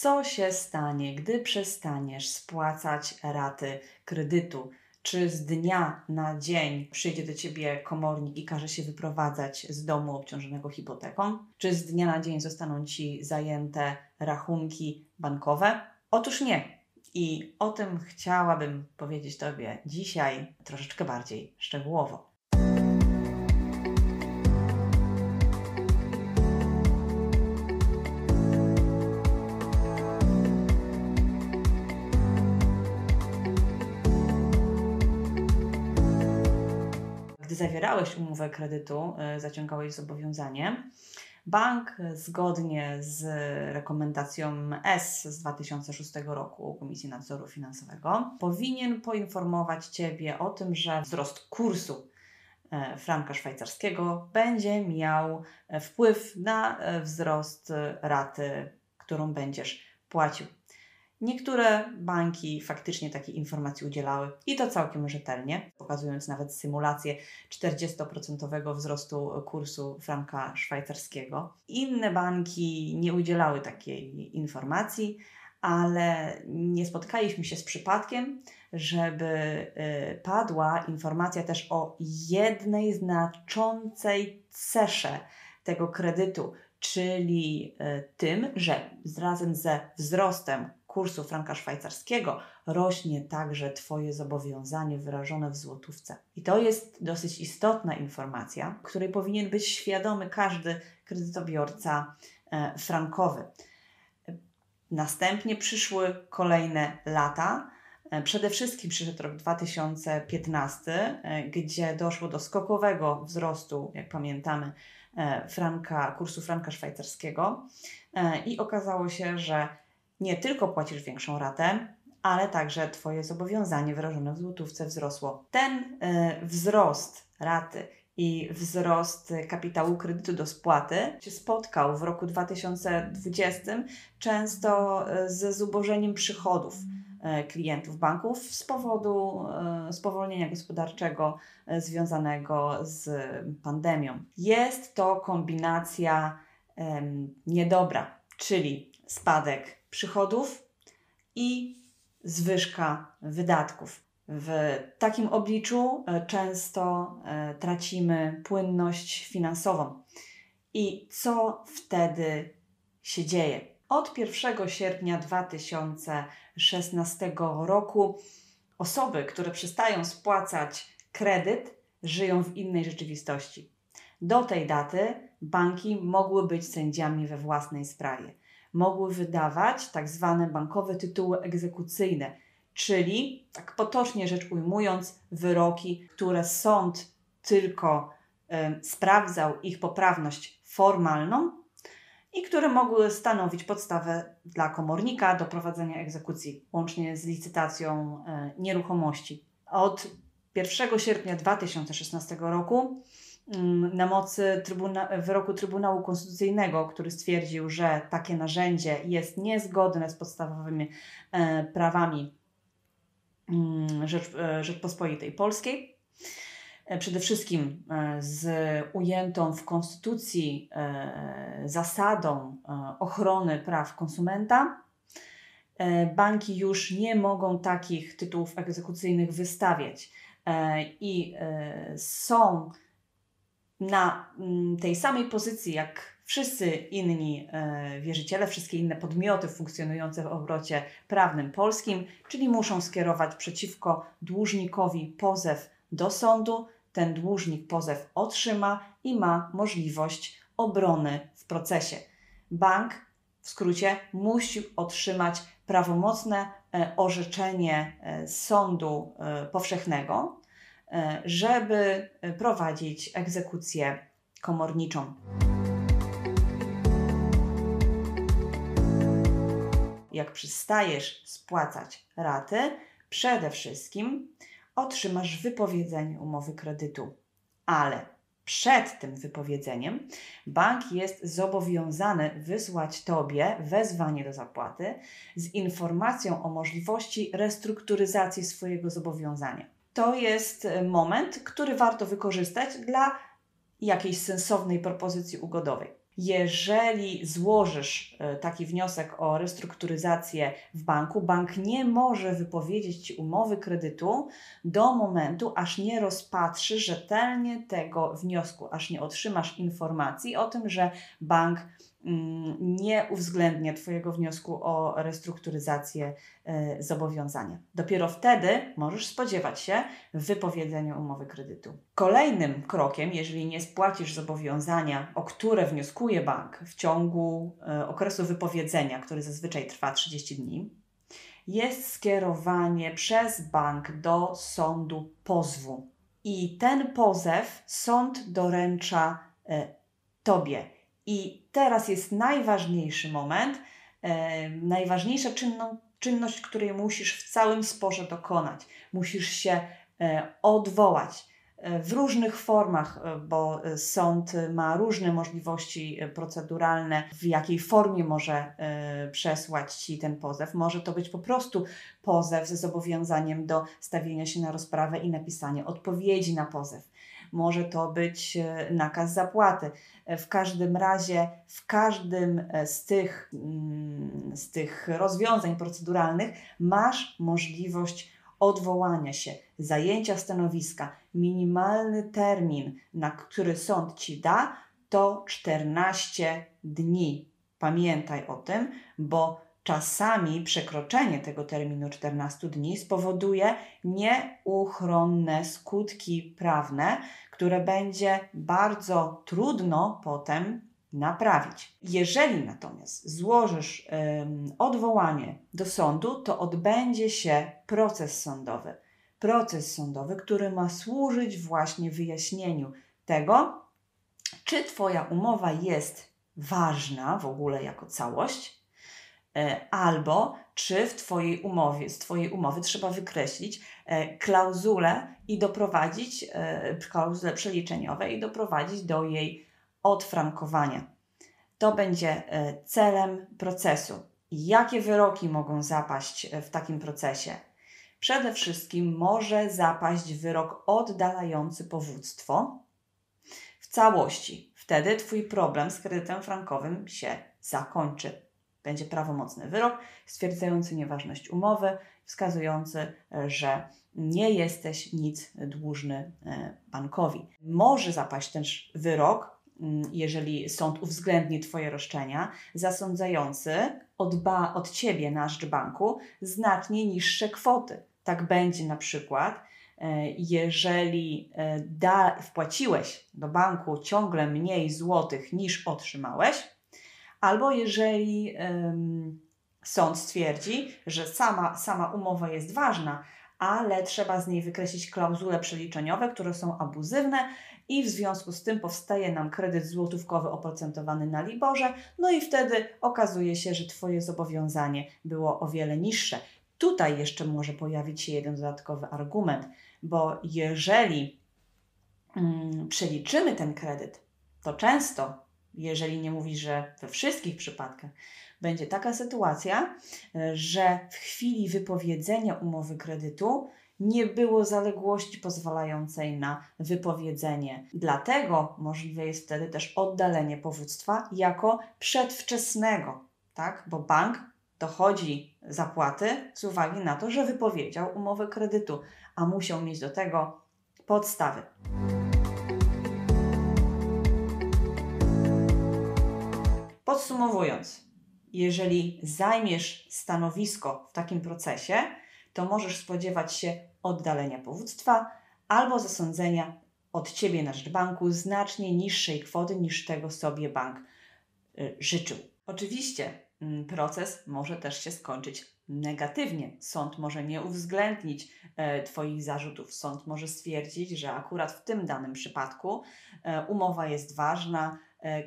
Co się stanie, gdy przestaniesz spłacać raty kredytu? Czy z dnia na dzień przyjdzie do ciebie komornik i każe się wyprowadzać z domu obciążonego hipoteką? Czy z dnia na dzień zostaną ci zajęte rachunki bankowe? Otóż nie. I o tym chciałabym powiedzieć Tobie dzisiaj troszeczkę bardziej szczegółowo. Zawierałeś umowę kredytu, y, zaciągałeś zobowiązanie, Bank zgodnie z rekomendacją S z 2006 roku Komisji Nadzoru Finansowego powinien poinformować Ciebie o tym, że wzrost kursu e, franka szwajcarskiego będzie miał wpływ na wzrost raty, którą będziesz płacił. Niektóre banki faktycznie takiej informacji udzielały i to całkiem rzetelnie, pokazując nawet symulację 40% wzrostu kursu franka szwajcarskiego. Inne banki nie udzielały takiej informacji, ale nie spotkaliśmy się z przypadkiem, żeby y, padła informacja też o jednej znaczącej cesze tego kredytu, czyli y, tym, że razem ze wzrostem kursu franka szwajcarskiego rośnie także Twoje zobowiązanie wyrażone w złotówce. I to jest dosyć istotna informacja, której powinien być świadomy każdy kredytobiorca e, frankowy. Następnie przyszły kolejne lata. E, przede wszystkim przyszedł rok 2015, e, gdzie doszło do skokowego wzrostu, jak pamiętamy, franka, kursu franka szwajcarskiego i okazało się, że nie tylko płacisz większą ratę, ale także Twoje zobowiązanie wyrażone w złotówce wzrosło. Ten y, wzrost raty i wzrost kapitału kredytu do spłaty się spotkał w roku 2020 często e, ze zubożeniem przychodów e, klientów banków z powodu spowolnienia gospodarczego związanego z pandemią. Jest to kombinacja niedobra, czyli spadek przychodów i zwyżka wydatków. W takim obliczu e, często e, tracimy płynność finansową. I co wtedy się dzieje? Od 1 sierpnia 2016 roku osoby, które przestają spłacać kredyt, żyją w innej rzeczywistości. Do tej daty banki mogły być sędziami we własnej sprawie mogły wydawać tak zwane bankowe tytuły egzekucyjne, czyli, tak potocznie rzecz ujmując, wyroki, które sąd tylko y, sprawdzał ich poprawność formalną i które mogły stanowić podstawę dla komornika do prowadzenia egzekucji, łącznie z licytacją y, nieruchomości. Od 1 sierpnia 2016 roku na mocy trybuna wyroku Trybunału Konstytucyjnego, który stwierdził, że takie narzędzie jest niezgodne z podstawowymi e, prawami mm, Rzecz, e, Rzeczpospolitej Polskiej. E, przede wszystkim z ujętą w Konstytucji zasadą ochrony praw konsumenta. Banki już nie mogą takich tytułów egzekucyjnych wystawiać i są na mm, tej samej pozycji jak wszyscy inni e, wierzyciele, wszystkie inne podmioty funkcjonujące w obrocie prawnym polskim, czyli muszą skierować przeciwko dłużnikowi pozew do sądu. Ten dłużnik pozew otrzyma i ma możliwość obrony w procesie. Bank w skrócie musi otrzymać prawomocne e, orzeczenie e, sądu powszechnego, żeby prowadzić egzekucję komorniczą. Jak przystajesz spłacać raty, przede wszystkim otrzymasz wypowiedzenie umowy kredytu, ale przed tym wypowiedzeniem bank jest zobowiązany wysłać Tobie wezwanie do zapłaty z informacją o możliwości restrukturyzacji swojego zobowiązania to jest e, moment, który warto wykorzystać dla jakiejś sensownej propozycji ugodowej. Jeżeli złożysz e, taki wniosek o restrukturyzację w banku, bank nie może wypowiedzieć ci umowy kredytu do momentu, aż nie rozpatrzy rzetelnie tego wniosku, aż nie otrzymasz informacji o tym, że bank nie uwzględnia Twojego wniosku o restrukturyzację e, zobowiązania. Dopiero wtedy możesz spodziewać się wypowiedzenia umowy kredytu. Kolejnym krokiem, jeżeli nie spłacisz zobowiązania, o które wnioskuje bank w ciągu e, okresu wypowiedzenia, który zazwyczaj trwa 30 dni, jest skierowanie przez bank do sądu pozwu. I ten pozew sąd doręcza e, Tobie. I teraz jest najważniejszy moment, e, najważniejsza czynno, czynność, której musisz w całym sporze dokonać. Musisz się e, odwołać e, w różnych formach, e, bo sąd ma różne możliwości e, proceduralne, w jakiej formie może e, przesłać ci ten pozew. Może to być po prostu pozew ze zobowiązaniem do stawienia się na rozprawę i napisania odpowiedzi na pozew może to być e, nakaz zapłaty. E, w każdym razie, w każdym e, z tych, mm, z tych rozwiązań proceduralnych masz możliwość odwołania się, zajęcia stanowiska. Minimalny termin, na który sąd ci da, to 14 dni. Pamiętaj o tym, bo Czasami przekroczenie tego terminu 14 dni spowoduje nieuchronne skutki prawne, które będzie bardzo trudno potem naprawić. Jeżeli natomiast złożysz ym, odwołanie do sądu, to odbędzie się proces sądowy. Proces sądowy, który ma służyć właśnie wyjaśnieniu tego, czy Twoja umowa jest ważna w ogóle jako całość, albo czy w Twojej umowie, z Twojej umowy trzeba wykreślić e, klauzulę i doprowadzić, e, klauzule przeliczeniowe i doprowadzić do jej odfrankowania. To będzie celem procesu. Jakie wyroki mogą zapaść w takim procesie? Przede wszystkim może zapaść wyrok oddalający powództwo w całości. Wtedy Twój problem z kredytem frankowym się zakończy będzie prawomocny wyrok stwierdzający nieważność umowy, wskazujący, że nie jesteś nic dłużny e, bankowi. Może zapaść też wyrok, mm, jeżeli sąd uwzględni Twoje roszczenia, zasądzający odba od Ciebie na rzecz banku znacznie niższe kwoty. Tak będzie na przykład, e, jeżeli e, da, wpłaciłeś do banku ciągle mniej złotych niż otrzymałeś, albo jeżeli um, sąd stwierdzi, że sama, sama umowa jest ważna, ale trzeba z niej wykreślić klauzule przeliczeniowe, które są abuzywne i w związku z tym powstaje nam kredyt złotówkowy oprocentowany na Liborze, no i wtedy okazuje się, że Twoje zobowiązanie było o wiele niższe. Tutaj jeszcze może pojawić się jeden dodatkowy argument, bo jeżeli mm, przeliczymy ten kredyt, to często jeżeli nie mówi, że we wszystkich przypadkach, będzie taka sytuacja, że w chwili wypowiedzenia umowy kredytu nie było zaległości pozwalającej na wypowiedzenie. Dlatego możliwe jest wtedy też oddalenie powództwa jako przedwczesnego, tak? bo bank dochodzi zapłaty z uwagi na to, że wypowiedział umowę kredytu, a musiał mieć do tego podstawy. Podsumowując, jeżeli zajmiesz stanowisko w takim procesie, to możesz spodziewać się oddalenia powództwa albo zasądzenia od ciebie na rzecz banku znacznie niższej kwoty niż tego sobie bank y, życzył. Oczywiście mm, proces może też się skończyć negatywnie. Sąd może nie uwzględnić e, Twoich zarzutów. Sąd może stwierdzić, że akurat w tym danym przypadku e, umowa jest ważna,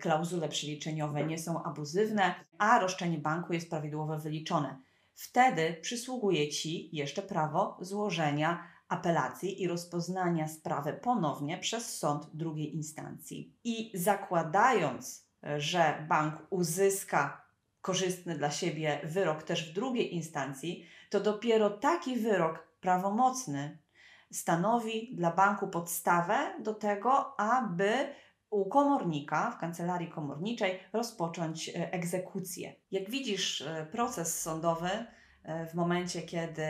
klauzule przeliczeniowe nie są abuzywne, a roszczenie banku jest prawidłowo wyliczone. Wtedy przysługuje Ci jeszcze prawo złożenia apelacji i rozpoznania sprawy ponownie przez sąd drugiej instancji. I zakładając, że bank uzyska korzystny dla siebie wyrok też w drugiej instancji, to dopiero taki wyrok prawomocny stanowi dla banku podstawę do tego, aby u komornika, w kancelarii komorniczej, rozpocząć e, egzekucję. Jak widzisz, e, proces sądowy e, w momencie, kiedy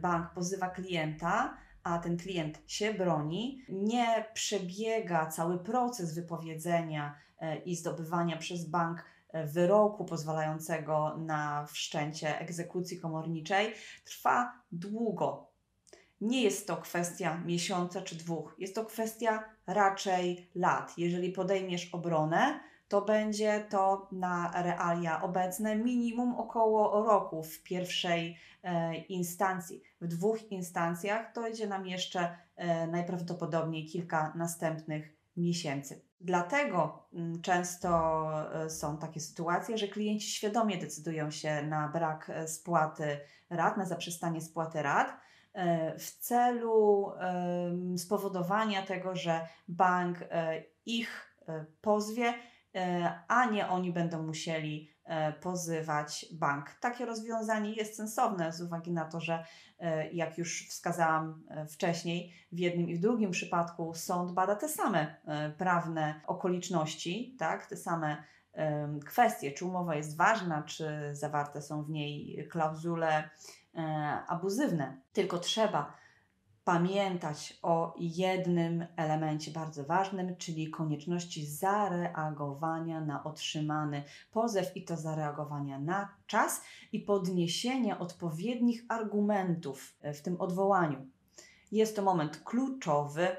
bank pozywa klienta, a ten klient się broni, nie przebiega cały proces wypowiedzenia i zdobywania przez bank wyroku pozwalającego na wszczęcie egzekucji komorniczej, trwa długo. Nie jest to kwestia miesiąca czy dwóch, jest to kwestia raczej lat. Jeżeli podejmiesz obronę, to będzie to na realia obecne minimum około roku w pierwszej e, instancji. W dwóch instancjach to idzie nam jeszcze e, najprawdopodobniej kilka następnych miesięcy. Dlatego mm, często e, są takie sytuacje, że klienci świadomie decydują się na brak e, spłaty rat, na zaprzestanie spłaty rat w celu spowodowania tego, że bank e, ich e, pozwie, a nie oni będą musieli pozywać bank. Takie rozwiązanie jest sensowne z uwagi na to, że jak już wskazałam wcześniej, w jednym i w drugim przypadku sąd bada te same prawne okoliczności, tak, te same kwestie, czy umowa jest ważna, czy zawarte są w niej klauzule E, abuzywne. Tylko trzeba pamiętać o jednym elemencie bardzo ważnym, czyli konieczności zareagowania na otrzymany pozew i to zareagowania na czas i podniesienia odpowiednich argumentów w tym odwołaniu. Jest to moment kluczowy,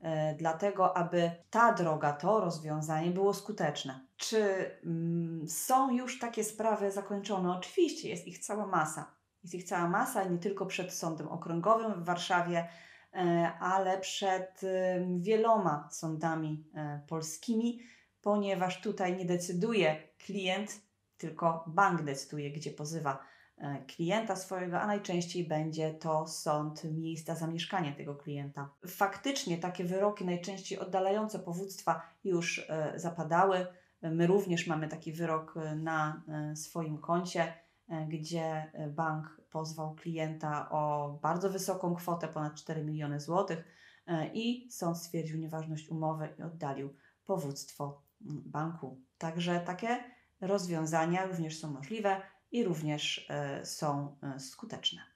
e, dlatego aby ta droga, to rozwiązanie było skuteczne. Czy mm, są już takie sprawy zakończone? Oczywiście, jest ich cała masa. Jest ich cała masa, nie tylko przed Sądem Okręgowym w Warszawie, e, ale przed wieloma sądami e, polskimi, ponieważ tutaj nie decyduje klient, tylko bank decyduje, gdzie pozywa e, klienta swojego, a najczęściej będzie to sąd miejsca zamieszkania tego klienta. Faktycznie takie wyroki, najczęściej oddalające powództwa, już zapadały. My również mamy taki wyrok na swoim koncie E, gdzie e, bank pozwał klienta o bardzo wysoką kwotę, ponad 4 miliony złotych, e, i sąd stwierdził nieważność umowy i oddalił powództwo banku. Także takie rozwiązania również są możliwe i również są skuteczne.